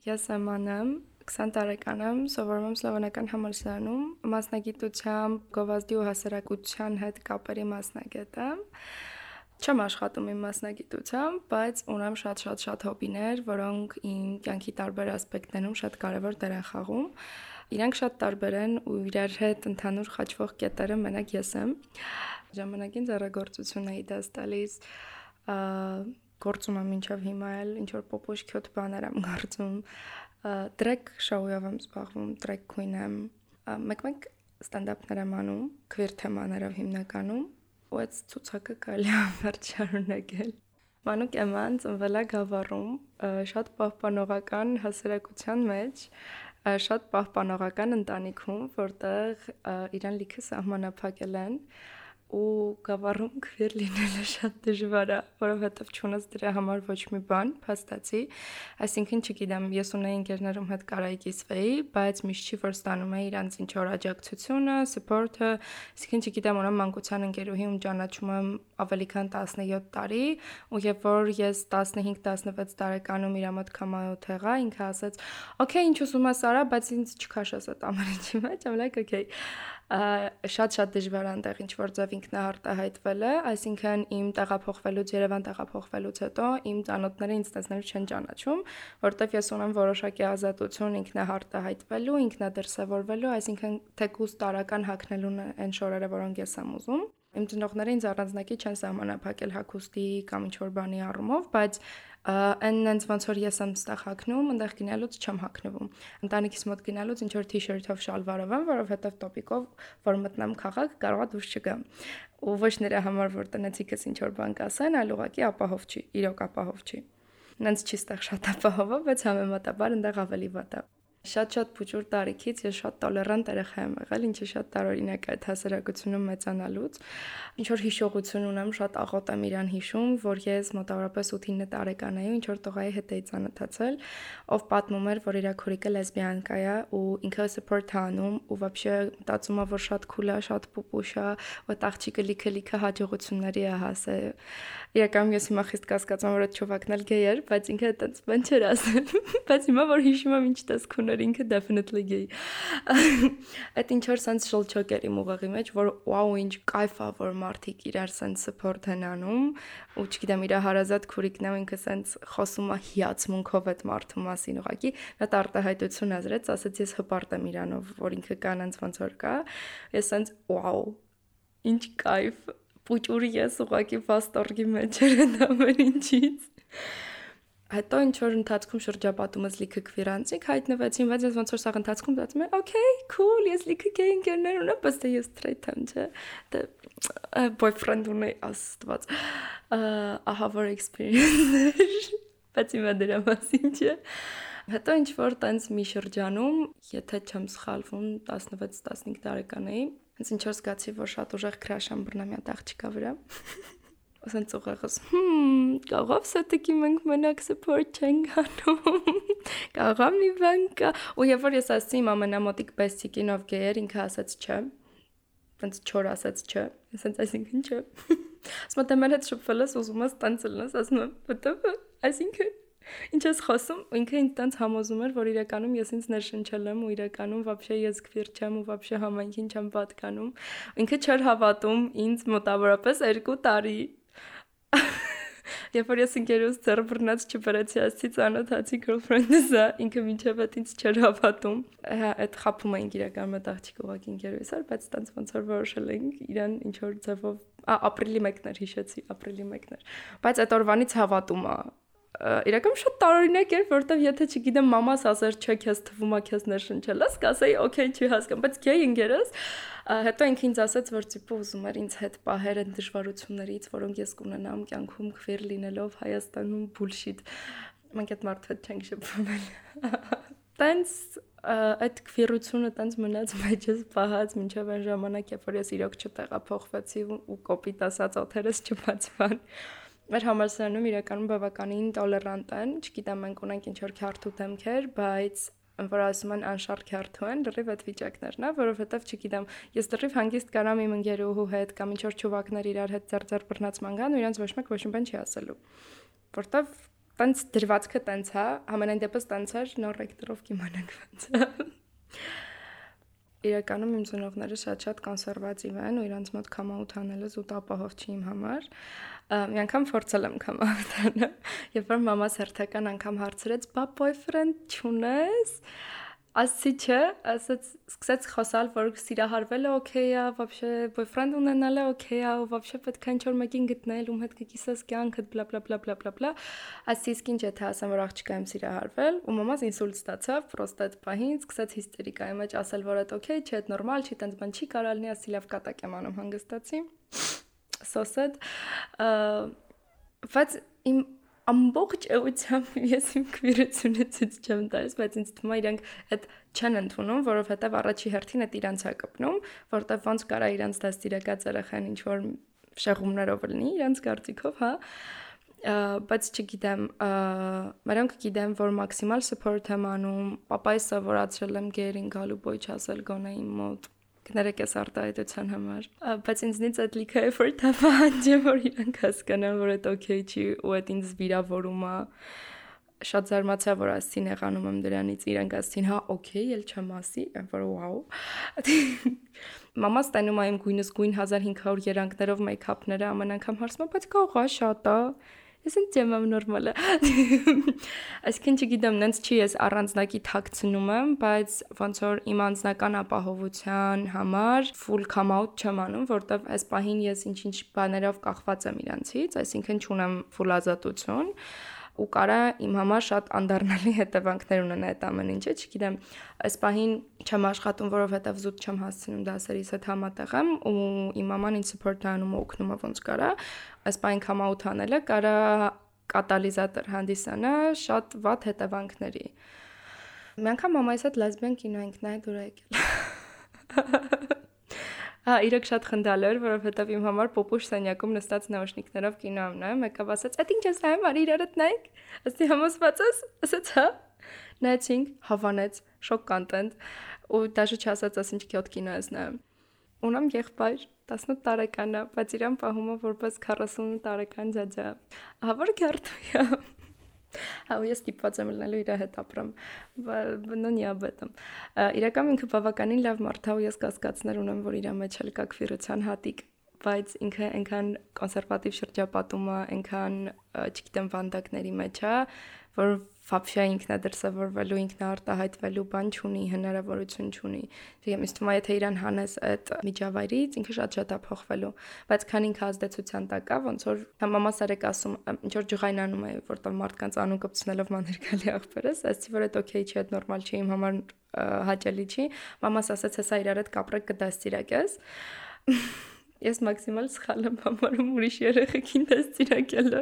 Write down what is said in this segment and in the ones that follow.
Ես Աման եմ, 20 տարեկան եմ, սովորում եմ Սլովենական համալսարանում, մասնագիտությամբ գովազդի ու հասարակության հետ կապերի մասնագետ եմ։ Չեմ աշխատում իմ մասնագիտությամբ, բայց ունեմ շատ-շատ-շատ հոբիներ, որոնք իմ կյանքի տարբեր ասպեկտներում շատ կարևոր դեր են խաղում։ Իրանք շատ տարբեր են ու իրար հետ ընդհանուր խաչվող կետերը մենակ ես եմ։ Ժամանակին ձեռագործություն էի դաս տալիս, գործում եմ մինչև հիմա էլ ինչ որ պոպոշքյոտ բաներ եմ գործում տրեք շոուով եմ զբաղվում տրեք քույն եմ մեկ-մեկ ստենդափներ եմ անում քվիր թեմաներով հիմնականում ու այդ ցուցակը կարելի է վերջ շարունակել Մանուկ Էման ծնվել է Գավառում, շատ պահպանողական հասարակության մեջ, շատ պահպանողական ընտանիքում, որտեղ իրան լիքը սահմանափակել են, ու գավառում քվիր լինելը շատ դժվար է, որովհետև չունես դրա համար ոչ մի բան, փաստացի։ Այսինքն, չգիտեմ, ես ունեի ընկերներում հետ կարայի կիսվեի, բայց միշտ չի որ ստանում էի իրանց ինչ որ աջակցությունը, support-ը, այսինքն չգիտեմ, ունեմ մանկության ընկերուհի, ում ճանաչում եմ ավելի քան 17 տարի, ու երբ որ ես 15-16 տարեկանում իր մոտ կամայոթ եղա, ինքը ասաց. «Okay, ինչ ուզում ես արա, բայց ինձ չքաշես այդ ամեն ինչի մեջ»։ I'm like, okay շատ-շատ դժվար անտեղ ինչ որ ձև ինքնահարտահայտվել է, այսինքն իմ տեղափոխվելուց Երևան տեղափոխվելուց հետո իմ ծանոթները ինձ տեսնել չեն ճանաչում, որովհետև ես ունեմ որոշակի ազատություն ինքնահարտահայտվելու, ինքնադրսևորվելու, այսինքն թեկուզ տարական հակնելու այն շորերը, որոնք ես եմ ուզում։ Իմ ծնողները ինձ առանձնակի չեն սահմանափակել հակոստի կամ ինչ որ բանի առումով, բայց այն նենց ոնց որ ես եմ ստեղ հակնում, այնտեղ գնալուց չեմ հակնվում։ Ընտանիքիս մոտ գնալուց ինչ որ թիշերթով շալվարով եմ, որովհետև տոպիկով, որ մտնեմ քաղաք, կարողա դուրս չգամ։ Ու ոչ նրա համար, որ տնեցիկս ինչ որ բան կասեն, այլ ուղղակի ապահով չի, իրոք ապահով չի։ Նենց չի ստեղ շատ ապահով, բայց համեմատաբար այնտեղ ավելի վատ է։ Շատ-շատ փոճուր տարիքից ես շատ տոլերանտ երեխա եմ եղել, ինչը շատ տարօրինակ է այդ հասարակությունում մեծանալուց։ Ինչ որ հիշողություն ունեմ, շատ աղոտ եմ իրան հիշում, որ ես մոտավորապես 8-9 տարեկան էի, ինչ որ տղայի հետ էի ծանոթացել, ով պատմում էր, որ իր քորիկը լեսբիանկա է ու ինքը support անում ու вообще մտածում է, որ շատ cool է, շատ պուպուշ է, ու այդ աղջիկը լիքը-լիքը հաջողությունների է հասել։ Իրականում ես հիմա խիստ կասկածում որ այդ ճովակն էլ գեյ էր, բայց ինքը այդպես բան չէր ասել։ Բայց հիմա որ հիշում եմ ինչ տեսք ուներ ուներ ինքը definitely gay։ Այդ ինչ որ sense շլչոկ էր իմ ուղեղի մեջ, որ wow, ինչ кайֆ է, որ մարդիկ իրար sense support են անում, ու չգիտեմ, իր հարազատ քուրիկն է ինքը sense խոսում է հիացմունքով այդ մարդու մասին ուղակի, դա արտահայտություն ազրեց, ասաց ես հպարտ եմ իրանով, որ ինքը կանանց ոնց որ կա։ Ես sense wow ինչ кайֆ, փոճուրի ես ուղակի վաստորգի մեջ էր այդ ամեն ինչից հետո ինչ որ ընթացքում շրջապատում ես լիքը քվիրանցիկ հայտնվեցին, բայց ես ոնց որ սաղ ընթացքում դատում եմ, okay, cool, ես լիքը gay ընկերներ ունեմ, բայց դե ես straight եմ, չէ։ Դե boyfriend ունեի աստված։ Ահա որ experience։ Բայց իմը դրա մասին չէ։ Հետո ինչ որ տենց մի շրջանում, եթե չեմ սխալվում, 16-15 տարեկան էի, հենց ինչ որ զգացի, որ շատ ուժեղ քրաշ եմ բռնա մի հատ աղջիկա վրա ասենց ուղեղս հմ կարող սա-տակի մենք մենակ support չենք անում կարող մի բան կա ու երբ որ ես ասացի իմ ամենամոտիկ բեստիկին ով գեյեր ինքը ասաց չէ ոնց չոր ասաց չէ ասենց այսինքն չէ ասում եմ դե մեր հետ շփվել ես ուզում ես տենց լնես ասում եմ վտը այսինքն Ինչ ես խոսում, ինքը ինձ տենց համոզում էր, որ իրականում ես ինձ ներշնչել եմ ու իրականում вообще ես քվիր չեմ ու вообще համայնքին չեմ պատկանում։ Ինքը չէր հավատում ինձ մոտավորապես 2 տարի Երբ որ ես ընկերուս ձեռ բռնած չբերեցի ասի ծանոթացի girlfriend-ս, ինքը մինչև այդ ինձ չէր հավատում։ Հա, այդ խափում էինք իրական մտ աղջիկ ուղակի ընկերուս էր, բայց տենց ոնց որ որոշել էինք իրան ինչ որ ձևով ապրիլի 1-ն էր հիշեցի, ապրիլի 1-ն էր։ Բայց այդ օրվանից հավատում է իրական շատ տարօրինակ էր, որովհետև եթե չգիտեմ մամաս ասեր չէ, քեզ թվում է քեզ ներշնչել ես, կասեի, օքեյ, չի հասկանում, բայց գեյ ընկերս հետո ինքը ինձ ասաց, որ տիպը ուզում էր ինձ հետ պահեր այն դժվարություններից, որոնք ես կունենամ կյանքում քվիր լինելով Հայաստանում բուլշիտ։ Մենք այդ մարդու հետ չենք շփվել։ Տենց այդ քվիրությունը տենց մնաց մեջս պահած մինչև այն ժամանակ, երբ որ ես իրոք չտեղափոխվեցի ու կոպիտ ասած օթերս չբացվան։ Մեր համալսարանում իրականում բավականին տոլերանտ են, չգիտեմ մենք ունենք ինչ որ քյարթու դեմքեր, բայց որ ասում են անշարժ քյարթու են, լրիվ այդ վիճակներն է, որովհետև չգիտեմ, ես լրիվ հանգիստ կարամ իմ ընկերուհու հետ կամ ինչ որ ճուվակներ իրար հետ ձեր-ձեր բռնած մանգան ու իրենց ոչ մեկ ոչ մի բան չի ասելու։ Որտեվ տենց դրվածքը տենց է, համենայն դեպս տենց է, նոր ռեկտորով կիմանանք ոնց Իրականում իմ ծնողները շատ-շատ կոնսերվատիվ են ու իրանց մոտ կամաուտ անելը զուտ ապահով չի իմ համար։ Մի անգամ փորձել եմ կամաուտ անել, երբ որ մամաս հերթական անգամ հարցրեց՝ «Բա boyfriend չունես» Ասի չէ, ասաց սկսեց խոսալ, որ սիրահարվելը օքեյ է, вообще boyfriend ունենալը օքեյ է, ու вообще պետք է ինչ-որ մեկին գտնել, ում հետ կկիսես կյանքդ, բլա բլա բլա բլա բլա բլա։ Ասի իսկ ինչ է թե ասեմ, որ աղջիկա եմ սիրահարվել, ու մամաս ինսուլտ ստացավ, պրոստը այդ պահին սկսեց հիստերիկայի մեջ ասել, որ այդ օքեյ չէ, այդ նորմալ չի, տենց բան չի կարալ լինի, ասի լավ կատակ եմ անում հանգստացի։ So sad։ Բայց իմ ամբողջ էությամբ ես իմ քվիրությունը ցույց չեմ տալիս, բայց ինձ թվում է իրանք այդ չեն ընդունում, որովհետև առաջի հերթին այդ իրանց է կպնում, որտեվ ոնց կարա իրանց դաստիարակած երեխան ինչ որ շեղումներով լինի, իրանց կարծիքով, հա բայց չգիտեմ, մրանք գիտեմ, որ մաքսիմալ support եմ անում, papai սովորացրել եմ գերին գալու ոյ չասել գոնե իմ մոտ կներեք այս արտահայտության համար բայց ինձնից այդ լիքը effort է պահանջում որ իրանք հասկանան որ այդ օքեյ չի ու այդ ինձ վիրավորում է շատ զարմացա որ ասին եղանում եմ դրանից իրանք ասին հա օքեյ էլ չեմ ասի որ վաու մամա ստանում է իմ գույնս գույն 1500 երանքներով մեյքափները ամեն անգամ հարցնում բայց կողա շատ է Ես ինձ եմ նորմալ է։ Այսինքն չգիտեմ, նենց չի ես առանձնակի թաքցնում եմ, բայց ոնց որ իմ անձնական ապահովության համար full come out չեմ անում, որտեվ այս պահին ես ինչ-ինչ բաներով կախված եմ իրանցից, այսինքն չունեմ full ազատություն ու կարա իմ համար շատ անդառնալի հետևանքներ ունենա այդ ամեն ինչը, չգիտեմ, այս պահին չեմ աշխատում, որովհետև զուտ չեմ հասցնում դասերիս հետ համատեղ եմ ու իմ մաման ինձ support անում ու օգնում է ոնց կարա, այս պահին կամաուտ անելը կարա կատալիզատոր հանդիսանա շատ վատ հետևանքների։ Մի անգամ մամայիս հետ լեսբիան կինո ենք նայել դուր եկել։ Հա, իրոք շատ խնդալ էր, որովհետև իմ համար պոպուշ սենյակում նստած նաուշնիկներով կինո եմ նայում, մեկը ասաց. «Այդ ինչ ես նայում, արի իրարդ նայեք»։ Ասի համոզված ես։ Ասաց՝ «Հա»։ Նայեցինք, հավանեց, շոկ կոնտենտ ու դաժե չասաց, ասի ինչ քյոտ կինո ես նայում։ Ունեմ եղբայր 18 տարեկան է, բայց իրան պահում է որպես 40 տարեկան ջաջա։ Ահա որ քարտույա։ Հա, ու ես ստիպված եմ լինելու իր հետ ապրեմ։ Но не об этом։ Իրականում ինքը բավականին լավ մարդ է ու ես կասկածներ ունեմ, որ իր մեջ էլ կա քվիրության հատիկ բայց ինքը այնքան կոնսերվատիվ շրջապատում է, այնքան, չգիտեմ, վանդակների մեջ է, որ ֆապշա ինքնադրսևորվելու, ինքնարտահայտվելու բան չունի, հնարավորություն չունի։ Դե ինձ թվում է, եթե իրան հանես այդ միջավայրից, ինքը շատ-շատ է փոխվելու, բայց քան ինքը ազդեցության տակ է, ոնց որ մամաս արեք ասում, ինչ որ ջղայնանում է, որտեղ մարդկանց անուն կպցնելով մաներ գալի ախպերս, ասի որ այդ օքեյ չի, այդ նորմալ չի, իմ համար հաճելի չի։ Մամաս ասաց, հեսա իրար հետ կապրեք կդաստիրակես ես մաքսիմալ սխալ եմ համարում ուրիշ երեխեքին դաստիարակելը,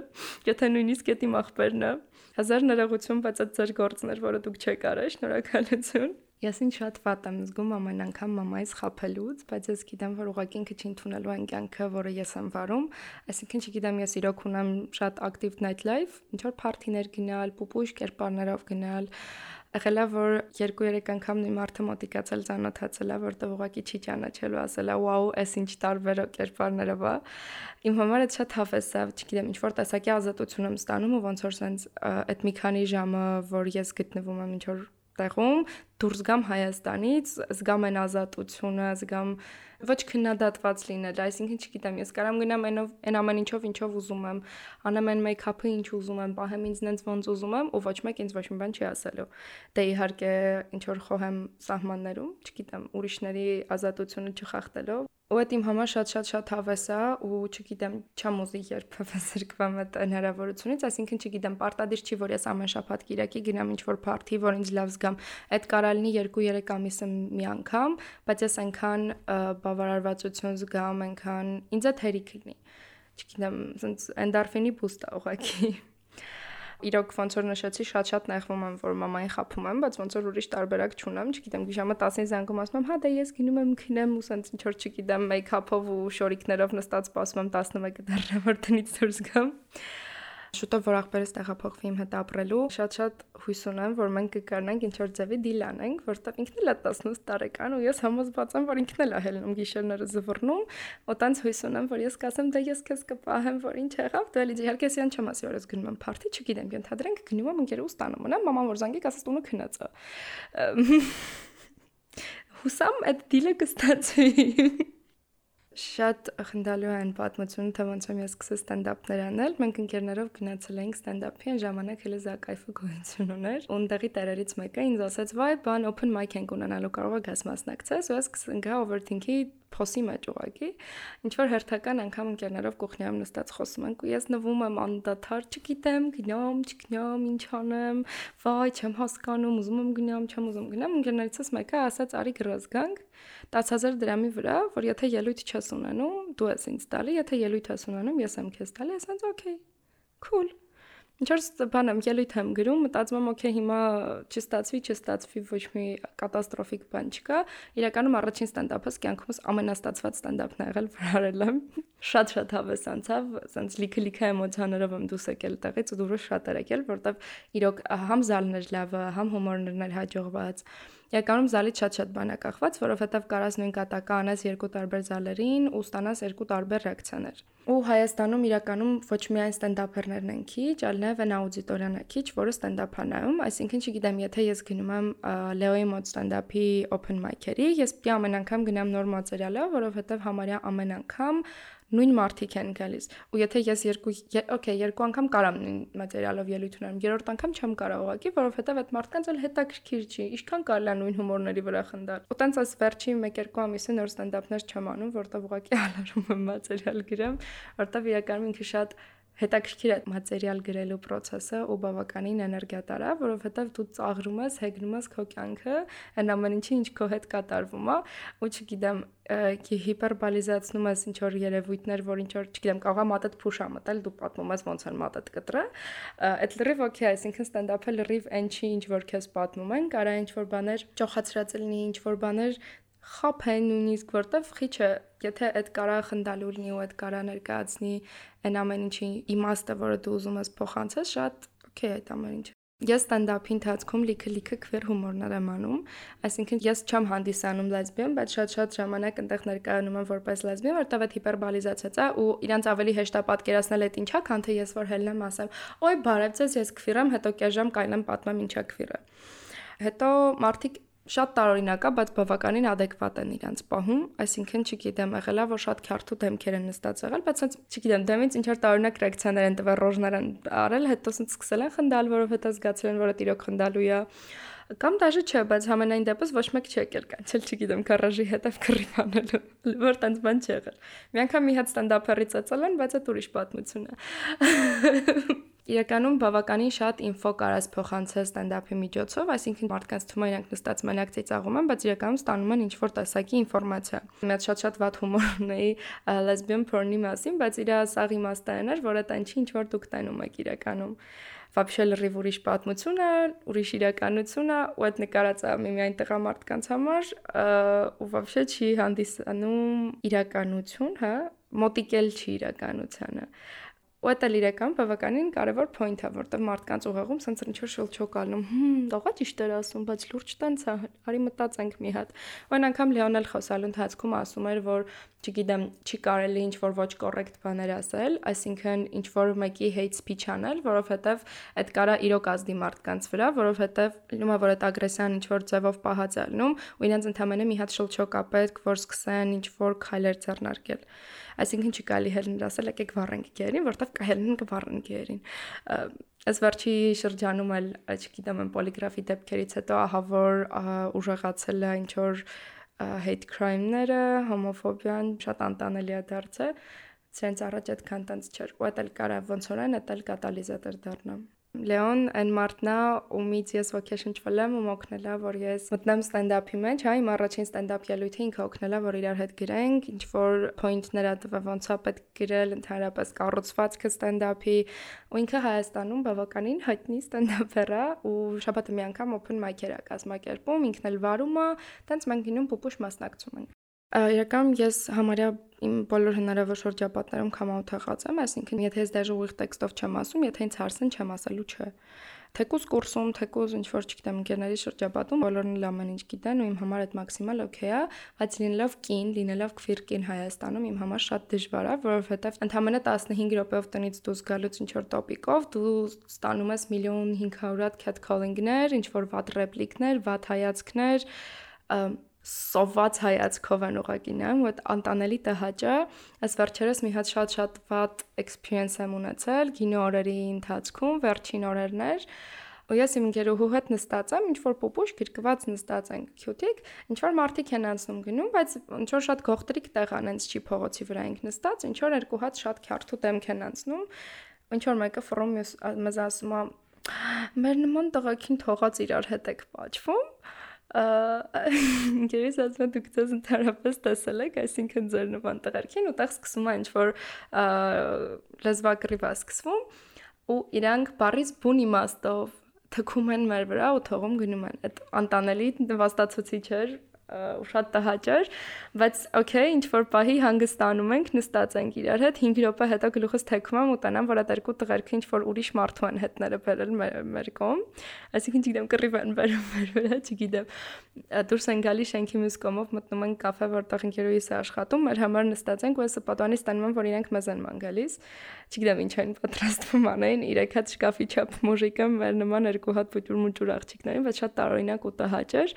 եթե նույնիսկ դա իմ ախպերն է։ Հազար ներողություն, բայց այդ ձեր գործն էր, որը դուք չեք արել, շնորհակալություն։ Ես ինձ շատ վատ եմ զգում ամեն անգամ մամայից խափելուց, բայց ես գիտեմ, որ ուղղակի ինքը չի ընդունելու այն կյանքը, որը ես եմ վարում։ Այսինքն չգիտեմ, ես իրոք ունեմ շատ ակտիվ night life, ինչ որ party-ներ գնալ, պուպուշ կերպարներով գնալ, եղել է որ 2-3 անգամ նույն մարդը մոտիկացել ճանաչացել է, որտեղ ուղղակի չի ճանաչելու, ասել է՝ «Վաու, էս ինչ տարբեր կերպարներով է»։ Իմ համար այդ շատ հավես է, չգիտեմ, ինչ որ տեսակի ազատություն եմ ստանում ու ոնց որ sense այդ մի քանի ժամը, որ ես գտնվում եմ ինչ որ տեղում, դուրս գամ Հայաստանից, զգամ այն ազատությունը, զգամ ոչ քննադատված լինել, այսինքն չգիտեմ, ես կարամ գնամ այնով այն ամեն ինչով, ինչով ուզում եմ, անեմ այն մեյքափը, ինչ ուզում եմ, պահեմ ինձ նենց ոնց ուզում եմ, ու ոչ մեկ ինձ ոչ մի բան չի ասելու։ Դե իհարկե, ինչ որ խոհեմ սահմաններում, չգիտեմ, ուրիշների ազատությունը չխախտելով, ու այդ իմ համար շատ-շատ-շատ հավես է ու չգիտեմ, չեմ ուզի երբևէ զրկվեմ այդ հնարավորությունից, այսինքն չգիտեմ, պարտադիր չի, որ ես ամեն շաբաթ Կիրակի գնամ ինչ-որ party, որ ինձ լավ զգամ։ Այդ կարա լինի 2-3 ամիսը մի անգամ, բայց ես այնքան բավարարվածություն զգամ, այնքան ինձ այդ հերիք լինի։ Չգիտեմ, ասենց էնդորֆինի բուստ է ուղղակի։ Իրոք ոնց որ նշեցի, շատ-շատ նեղվում եմ, որ մամային խափում եմ, բայց ոնց որ ուրիշ տարբերակ չունեմ, չգիտեմ, ժամը 10-ին զանգում ասում եմ, հա դե ես գնում եմ քնեմ ու սենց ինչ որ չգիտեմ, մեյքափով ու շորիկներով նստած սպասում եմ 11-ը դեռ որ տնից դուրս գամ։ շուտով որ աղբերս տեղափոխվի իմ հետ ապրելու, շատ-շատ հույս ունեմ, որ մենք կկարնանք ինչ որ ձևի դիլ անենք, որտեղ ինքն էլ է 18 տարեկան ու ես համոզված եմ, որ ինքն էլ է հելնում գիշերները զվռնում, ու տենց հույս ունեմ, որ ես կասեմ, դե ես քեզ կպահեմ, որ ինչ եղավ, դու էլի իհարկե ես չեմ ասի, որ ես գնում եմ party, չգիտեմ, ենթադրենք գնում եմ ընկերուս տանը մնամ, մաման որ զանգի, ասես տունը քնած է։ Հուսամ այդ դիլը կստացվի շատ խնդալու են պատմությունը, թե ոնց եմ ես սկսել ստենդափներ անել։ Մենք ընկերներով գնացել էինք ստենդափի, այն ժամանակ հենց Զակայֆը գոյություն ուներ։ Ունդեղի տերերից մեկը ինձ ասաց՝ «Վայ, բան open mic ենք ունենալու, կարող ես մասնակցես»։ Ու ես գա overthink-ի փոսի մեջ ուղակի ինչ որ հերթական անգամ ընկերներով կողքնիամ նստած խոսում ենք ու ես նվում եմ անդադար չգիտեմ գնամ չգնամ ինչ անեմ վայ չեմ հասկանում ուզում եմ գնամ չեմ ուզում գնամ ընկերներիցս մեկը ասաց արի գրոզ գանք 10000 դրամի վրա որ եթե ելույթ չես ունենում դու ես ինձ տալի եթե ելույթ ես ունենում ես եմ քեզ տալի ասած օքեյ cool Ինչ որ բան եմ ելույթ եմ գրում, մտածում եմ, օքեյ, հիմա չստացվի, չստացվի, ոչ մի կատաստրոֆիկ բան չկա։ Իրականում առաջին ստենդափս կյանքումս ամենաստացված ստենդափն ա եղել, որ արել եմ։ Շատ-շատ հավես անցավ, ասենց լիքը-լիքը էմոցիաներով եմ դուրս եկել տեղից ու դուրս շատ էր եկել, որտեվ իրոք համ զալներ լավը, համ հումորներն էր հաջողված։ Իրականում զալից շատ-շատ բան է կախված, որովհետև կարաս նույն կատակը անես երկու տարբեր զալերին ու ստանաս երկու տարբեր ռեակցիաներ։ Ու Հայաստանում իրականում ոչ միայն ստենդափերներն են քիչ, այլ նաև են աուդիտորիան է քիչ, որը ստենդափ է նայում, այսինքն չգիտեմ, եթե ես գնում եմ Լեոյի մոտ ստենդափի open mic-երի, ես պիտի ամեն անգամ գնամ նոր մատերիալով, որովհետև համարյա ամեն անգամ նույն մարդիկ են գալիս։ Ու եթե ես երկու օքեյ, երկու անգամ կարամ նույն մատերիալով ելույթ ունենամ, երրորդ անգամ չեմ կարող ուղակի, որովհետև այդ մարդկանց էլ հետաքրքիր չի։ Ինչքան կարելի է նույն հումորների վրա խնդալ։ Ու տենց այս վերջին 1-2 ամիսը նոր ստենդափներ չեմ անում, որտեղ ուղակի հալարում եմ մատերիալ գրեմ, որտեղ իրականում ինքը շատ հետաքրքիր է մատերիալ գրելու process-ը ու բավականին էներգիա տարա, որովհետև դու ծաղրում ես, հեգնում ես քո կյանքը, այն ամեն ինչի ինչ քո հետ կատարվում է, ու չգիտեմ, հիպերբոլիզացնում ես ինչ որ երևույթներ, որ ինչ որ, չգիտեմ, կարող է մատդ փուշա մտել, դու պատմում ես ոնց են մատդ կտրը։ Այդ լրիվ օքեյ, այսինքն ստենդափը լրիվ այն չի, ինչ որ քեզ պատմում են, կարա ինչ որ բաներ ճոխացրած լինի, ինչ որ բաներ խափեն նույնիսկ որտեվ խիչը եթե այդ կարա խնդալու լինի ու այդ կարա ներկայացնի այն ամեն ինչի իմաստը, որը դու ուզում ես փոխանցես, շատ օքեյ այդ ամեն ինչը։ Ես ստենդափի ընթացքում լիքը-լիքը քվեր հումորներ եմ անում, այսինքն ես չեմ հանդիսանում լեսբիան, բայց շատ-շատ ժամանակ այնտեղ ներկայանում եմ որպես լեսբիան, որտեղ այդ հիպերբոլիզացիաց է ու իրանց ավելի հեշտ է պատկերացնել այդ ինչա, քան թե ես որ հելնեմ ասեմ, «Ոյ, բարև ձեզ, ես քվիր եմ, հետո կես ժամ կայնեմ պատմեմ ինչա քվիրը»։ Հետո մարդիկ շատ տարօրինակ է, բայց բավականին adekvat են իրանց պահում, այսինքն չգիտեմ, եղելա որ շատ քյարթու դեմքեր են նստած եղել, բայց ասած չգիտեմ, դեմից ինչ որ տարօրինակ ռեակցիաներ են տվել, ռոժներ են արել, հետո ասած սկսել են խնդալ, որովհետեւ զգացել են, որ դա իրոք խնդալու է կամ դաժե չէ, բայց համենայն դեպս ոչ մեկ չի եկել կանչել, չգիտեմ, գարաժի հետև քրիվանելու, որ տենց բան չի եղել։ Մի անգամ մի հատ ստենդափերից ածել են, բայց այդ ուրիշ պատմություն է իրականում բավականին շատ ինֆո կարաս փոխանցել ստենդափի միջոցով, այսինքն մարդկանց թվում է իրանք նստած մենակ ծիծաղում են, բայց իրականում ստանում են ինչ-որ տեսակի ինֆորմացիա։ Մեծ շատ-շատ վատ հումոր ունեի լեսբիան porn-ի մասին, բայց իր սաղ իմաստային էր, որ այդ ինչի ինչ-որ դուք տենում եք իրականում вообще լրիվ ուրիշ պատմություն է, ուրիշ իրականություն է, ու այդ նկարածը միմիայն տղամարդկանց համար ու вообще չի հանդիսանում իրականություն, հա, մոտիկել չի իրականությանը։ Ու դա իրական բավականին կարևոր point է, որտեղ մարդկանց ուղեղում սենց ինչ որ շլչոկ ալնում։ Հմ, դողա ճիշտ էր ասում, բայց լուրջ տենց է, արի մտածենք մի հատ։ այն անգամ Լեոնել խոսալու ընթացքում ասում էր, որ չգիտեմ, չի կարելի ինչ որ ոչ կոռեկտ բաներ ասել, այսինքն ինչ որ մեկի hate speech անել, որովհետև այդ կարա իրոք ազդի մարդկանց վրա, որովհետև լինում է որ այդ ագրեսիան ինչ որ ձևով պահած է լինում, ու իրենց ընդամենը մի հատ շլչոկ է պետք, որ սկսեն ինչ որ քայլեր ձեռնարկել այսինքն չի կարելի հելնել ասել եկեք վառենք գերին, որտեվ կհելնեն կվառեն գերին։ Այս վերջի շրջանում էլ, չգիտեմ, պոլիգրաֆի դեպքերից հետո ահա որ ուժեղացել է ինչ որ hate crime-ները, հոմոֆոբիան շատ անտանելի է դարձել։ Սենց առաջ այդքան տենց չէր։ Ու դա էլ կարող ոնց որ այն, դա էլ կատալիզատոր դառնա։ Լեոն այն մարդն է, ումից ես ոգեշնչվել եմ ու օգնել է, որ ես մտնեմ ստենդափի մեջ, հա, իմ առաջին ստենդափ ելույթը ինքը օգնել է, որ իրար հետ գրենք, ինչ որ point-ներ ա տվել, ոնց է պետք գրել, ընդհանրապես կառուցվածքը ստենդափի, ու ինքը Հայաստանում բավականին հայտնի ստենդափեր է ու շաբաթը մի անգամ open mic-էր է կազմակերպում, ինքն էլ վարում է, տենց մենք գնում փոփուշ մասնակցում ենք։ Իրական ես համարյա իմ բոլոր հնարավոր շրջապատներում կամաութեղած եմ, այսինքն եթե ես դաժե ուղիղ տեքստով չեմ ասում, եթե ինձ հարցն չեմ ասելու չէ։ Թեկուզ կուրսում, թեկուզ ինչ որ չգիտեմ, ընկերների շրջապատում բոլորն էլ ամեն ինչ գիտեն ու իմ համար այդ մաքսիմալ օքեյ է, բայց լինելով կին, լինելով քվիր կին Հայաստանում իմ համար շատ դժվար է, որովհետև ընդամենը 15 րոպեով տնից դուրս գալուց ինչ որ տոպիկով դու ստանում ես միլիոն 500 հատ cat calling-ներ, ինչ որ վատ ռեպլիկներ, վատ հայացքներ, սոված հայացքով են ուղակի նայում, այդ անտանելի տհաճը, այս վերջերս մի հատ շատ-շատ վատ experience եմ ունեցել գինո օրերի ընթացքում, վերջին օրերներ, ու ես իմ գերուհու հետ նստած եմ, ինչ որ պուպուշ գրկված նստած ենք քյութիկ, ինչ որ մարդիկ են անցնում գնում, բայց ինչ որ շատ գողտրիկ տեղ անենց չի փողոցի վրա ենք նստած, ինչ որ երկու հատ շատ քյարթու դեմք են անցնում, ինչ որ մեկը ֆռում մեզ ասում է մեր նման տղակին թողած իրար հետ եք պատճվում Ինքերս ասում եմ դուք դες ընդհանրապես տեսել եք, այսինքն ձեր նման տղերքին ու տեղ սկսում է ինչ որ լեզվակռիվա սկսվում ու իրանք բարից բուն իմաստով թքում են մեր վրա ու թողում գնում են։ Այդ անտանելի նվաստացուցիչ էր ու շատ տհաճ էր, բայց օքեյ, ինչ որ պահի հանգստանում ենք, նստած ենք իրար հետ 5 րոպե հետո գլուխս թեքում եմ ու տանամ, որ այդ երկու տղերքը ինչ որ ուրիշ մարդու են հետները բերել մեր կողմ, այսինքն չգիտեմ կռիվ են բերում մեր վրա, չգիտեմ։ Դուրս են գալի շենքի մյուս կողմով մտնում են կաֆե, որտեղ ընկերուհիս է աշխատում, մեր համար նստած ենք ու ես պատանից ստանում եմ, որ իրենք մեզ են ման գալիս։ Չգիտեմ ինչ են պատրաստվում անեն, իրեք հատ շկաֆի չափ մուժիկը մեր նման երկու հատ փուճուր-մուճուր աղջիկներին, բայց շատ տարօրինակ ու տհաճ էր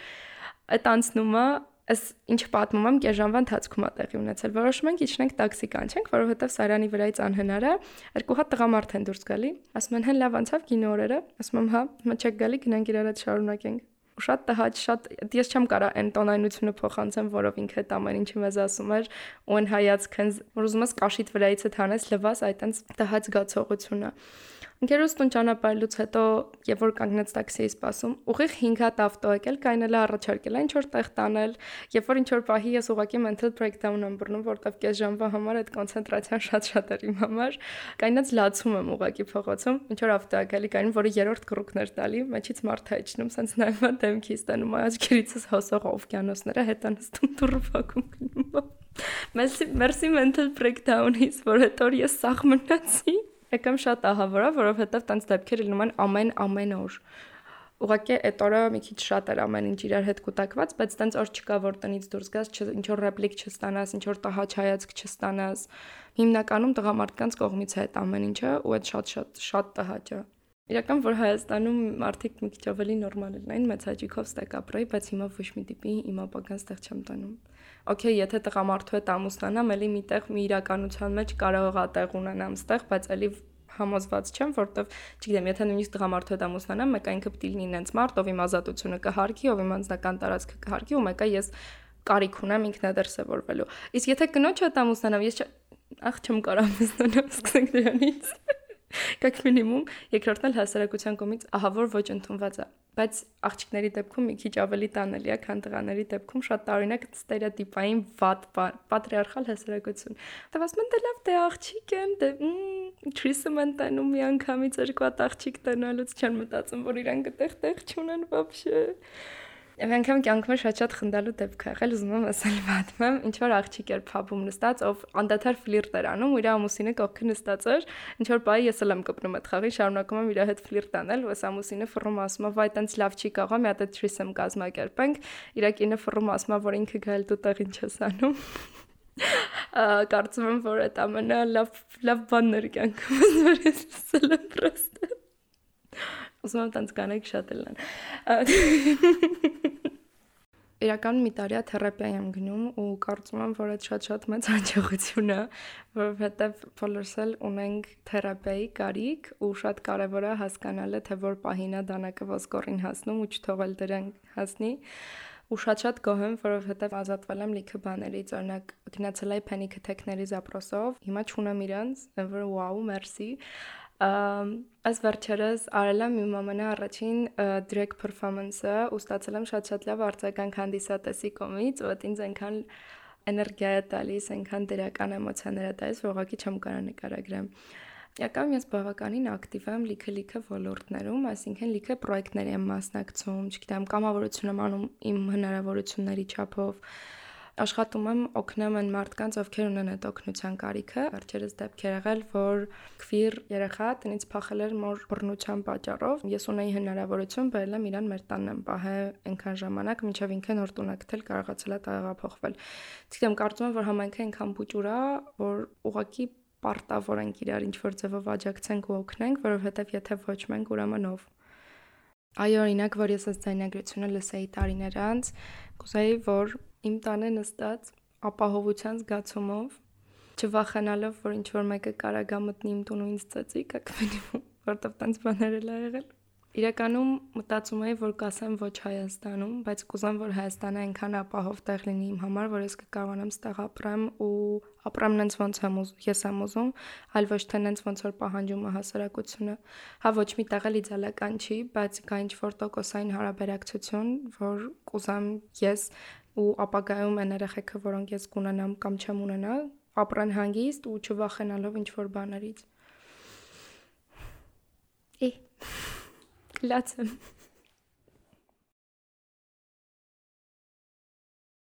այդ անցնումը Այս ինչ պատմում եմ, կես ընթացքում է տեղի ունեցել։ Որոշում ենք իջնենք տաքսի կանչենք, որովհետև Սարյանի վրայից անհնար է։ Երկու հատ տղամարդ են դուրս գալի։ Ասում են, հեն լավ անցավ կինո օրերը։ Ասում եմ, հա, հիմա չեք գալի, գնանք իրար հետ շարունակենք ու շատ տհաճ, շատ ես չեմ կարա այն տոնայնությունը փոխանցեմ, որով ինքը այդ ամեն ինչը մեզ ասում էր, ու այն հայացքն, որ ուզում ես կաշիտ վրայից հանես լվաս այդ տհաճ զգացողությունը։ Ընկերոջ տուն ճանապարհելուց հետո, երբ որ կանգնեց տաքսիի սպասում, ուղիղ 5 հատ ավտո եկել, կայնել առաջարկել ինչ որ տեղ տանել, երբ որ ինչ որ պահի ես ուղակի mental breakdown եմ բռնում, որտեվ կես ժամվա համար այդ կոնցենտրացիան շատ-շատ էր իմ համար, կայնած լացում եմ ուղակի փողոցում, ինչ որ ավտո եկելի կային, որը երրորդ կռուկներ տալի, մեջից մարդ հայջնում, սենց նայում դեմքից տանում աչքերիցս հոսող օվկիանոսները հետանստում դուրվակում գնում։ Մերսի մերսի mental breakdown-ից, որ հետո ես սաղ մնացի։ Եկամ շատ ահավորա, որովհետև տենց դեպքեր լինում են ամեն ամեն օր։ Ուղղակի այդ օրը մի քիչ շատ էր ամեն ինչ իրար հետ կուտակված, բայց տենց օր չկա, որ տնից դուրս գաս, ինչ որ ռեպլիկ չստանաս, ինչ որ տհաճ հայացք չստանաս։ Հիմնականում տղամարդկանց կողմից է այդ ամեն ինչը, ու այդ շատ-շատ շատ տհաճ է։ Իրական որ Հայաստանում մարդիկ մի քիչ ավելի նորմալ են, այն մեծ հաճիկով ստեկ ապրեի, բայց հիմա ոչ մի տիպի իմ ապագան ստեղ չեմ տանում։ Okay, եթե տղամարդու հետ ամուսնանամ, ելի միտեղ մի իրականության մեջ կարող է տեղ ունենամ ստեղ, բայց ելի համոզված չեմ, որովհետև չգիտեմ, եթե նույնիսկ տղամարդու հետ ամուսնանամ, մեկը ինքը է լինի ինձ մարդ, ով իմ ազատությունը կհարգի, ով իմ անձնական տարածքը կհարգի, ու մեկը ես կարիք ունեմ ինքնադերսևորվելու։ Իսկ եթե կնոջ հետ ամուսնանամ, ես ախ չեմ կարող ամուսնանալ, սկսենք դրանից։ Կակ մինիմում, երկրորդն էլ հասարակության կողմից ահա որ ոչ ընդունված է։ Բայց աղջիկների դեպքում մի քիչ ավելի տանելի է, քան տղաների դեպքում շատ տարօրինակ ստերեոտիպային վատ պատրիարխալ հասարակություն։ Դա ասում են դե լավ, դե աղջիկ են, դե թրիսում են տանում մի անգամից երկու հատ աղջիկ տնալուց չեն մտածում, որ իրանք այդտեղ տեղ չունեն вообще։ Եվ անգամ կյանքում շատ-շատ խնդալու դեպք ա եղել, ուզում եմ ասել պատմեմ, եմ, ինչ որ աղջիկ էր փաբում նստած, ով անդադար ֆլիրտ էր անում, ու իր ամուսինը կողքը նստած էր, ինչ որ բայ ես էլ եմ կպնում այդ խաղի, շարունակում եմ իր հետ ֆլիրտ անել, այս ամուսինը ֆռում ասում է, վայ, տենց լավ չի կարող, մի հատ թրիսեմ կազմակերպենք, իր կինը ֆռում ասում է, որ ինքը գալ դու տեղ ինչ ես անում կարծում եմ որ այդ ամենը լավ լավ բաններ կյանքում որ ես լսել եմ պրոստը Ուզում եմ տենց կանեք շատ էլ են։ Իրական մի տարիա թերապիա եմ գնում ու կարծում եմ, որ այդ շատ-շատ մեծ հաջողություն է, որովհետև բոլորս էլ ունենք թերապիայի կարիք ու շատ կարևոր է հասկանալը, թե որ պահին է դանակը ոսկորին հասնում ու չթողել դրան հասնի ու շատ-շատ գոհ եմ, որովհետև ազատվել եմ լիքը բաներից, օրինակ գնացել եմ փենիքը թեքների զապրոսով, հիմա չունեմ իրանց, որ վաու, մերսի, Այս վերջերս արել եմ իմ ամենաառաջին drag performance-ը ու ստացել եմ շատ-շատ լավ արձագանք հանդիսատեսի կողմից, ու դա ինձ այնքան էներգիա է տալիս, այնքան դրական էմոցիաներ է տալիս, որ ուղղակի չեմ կարող նկարագրեմ։ Յակամ ես բավականին ակտիվ եմ լիքը-լիքը ոլորտներում, այսինքն լիքը պրոյեկտների եմ մասնակցում, չգիտեմ, կամավորություն եմ անում իմ հնարավորությունների չափով, աշխատում եմ օգնեմ այն մարդկանց, ովքեր ունեն այդ օգնության կարիքը։ Վերջերս դեպքեր եղել, որ քվիր երեխա տնից փախել էր մոր բռնության պատճառով։ Ես ունեի հնարավորություն բերել եմ իրան մեր տանն եմ պահե այնքան ժամանակ, մինչև ինքը նոր տուն գտել, կարողացել է տեղափոխվել։ Իսկ եմ կարծում եմ, որ համայնքը այնքան փուճուր է, որ ուղակի պարտավոր ենք իրար ինչ որ ձևով աջակցենք ու օգնենք, որովհետև եթե ոչ մենք, ուրեմն ով։ Այո, օրինակ, որ ես այս ձայնագրությունը լսեի տարիներ անց, կուզեի, որ իմ տանը նստած ապահովության զգացումով, չվախենալով, որ ինչ որ մեկը կարա գա մտնի իմ տուն ու ինձ ծծի, կակ մինիմում, որտեվ տենց բաներ էլ ա եղել։ Իրականում մտածում եի, որ կասեմ ոչ Հայաստանում, բայց կուզեմ, որ Հայաստանը այնքան ապահով տեղ լինի իմ համար, որ ես կկարողանամ ստեղ ապրեմ ու ապրեմ նենց ոնց եմ ուզում, ես եմ ուզում, այլ ոչ թե նենց ոնց որ պահանջում է հասարակությունը։ Հա ոչ մի տեղ էլ իդեալական չի, բայց կա ինչ որ տոկոսային հարաբերակցություն, որ կուզեմ ես ու ապագայում այն երեխեքը, որոնք ես կունենամ կամ չեմ ունենա, ապրեն հանգիստ ու չվախենալով ինչ որ բաներից։ Է։ Լացեմ։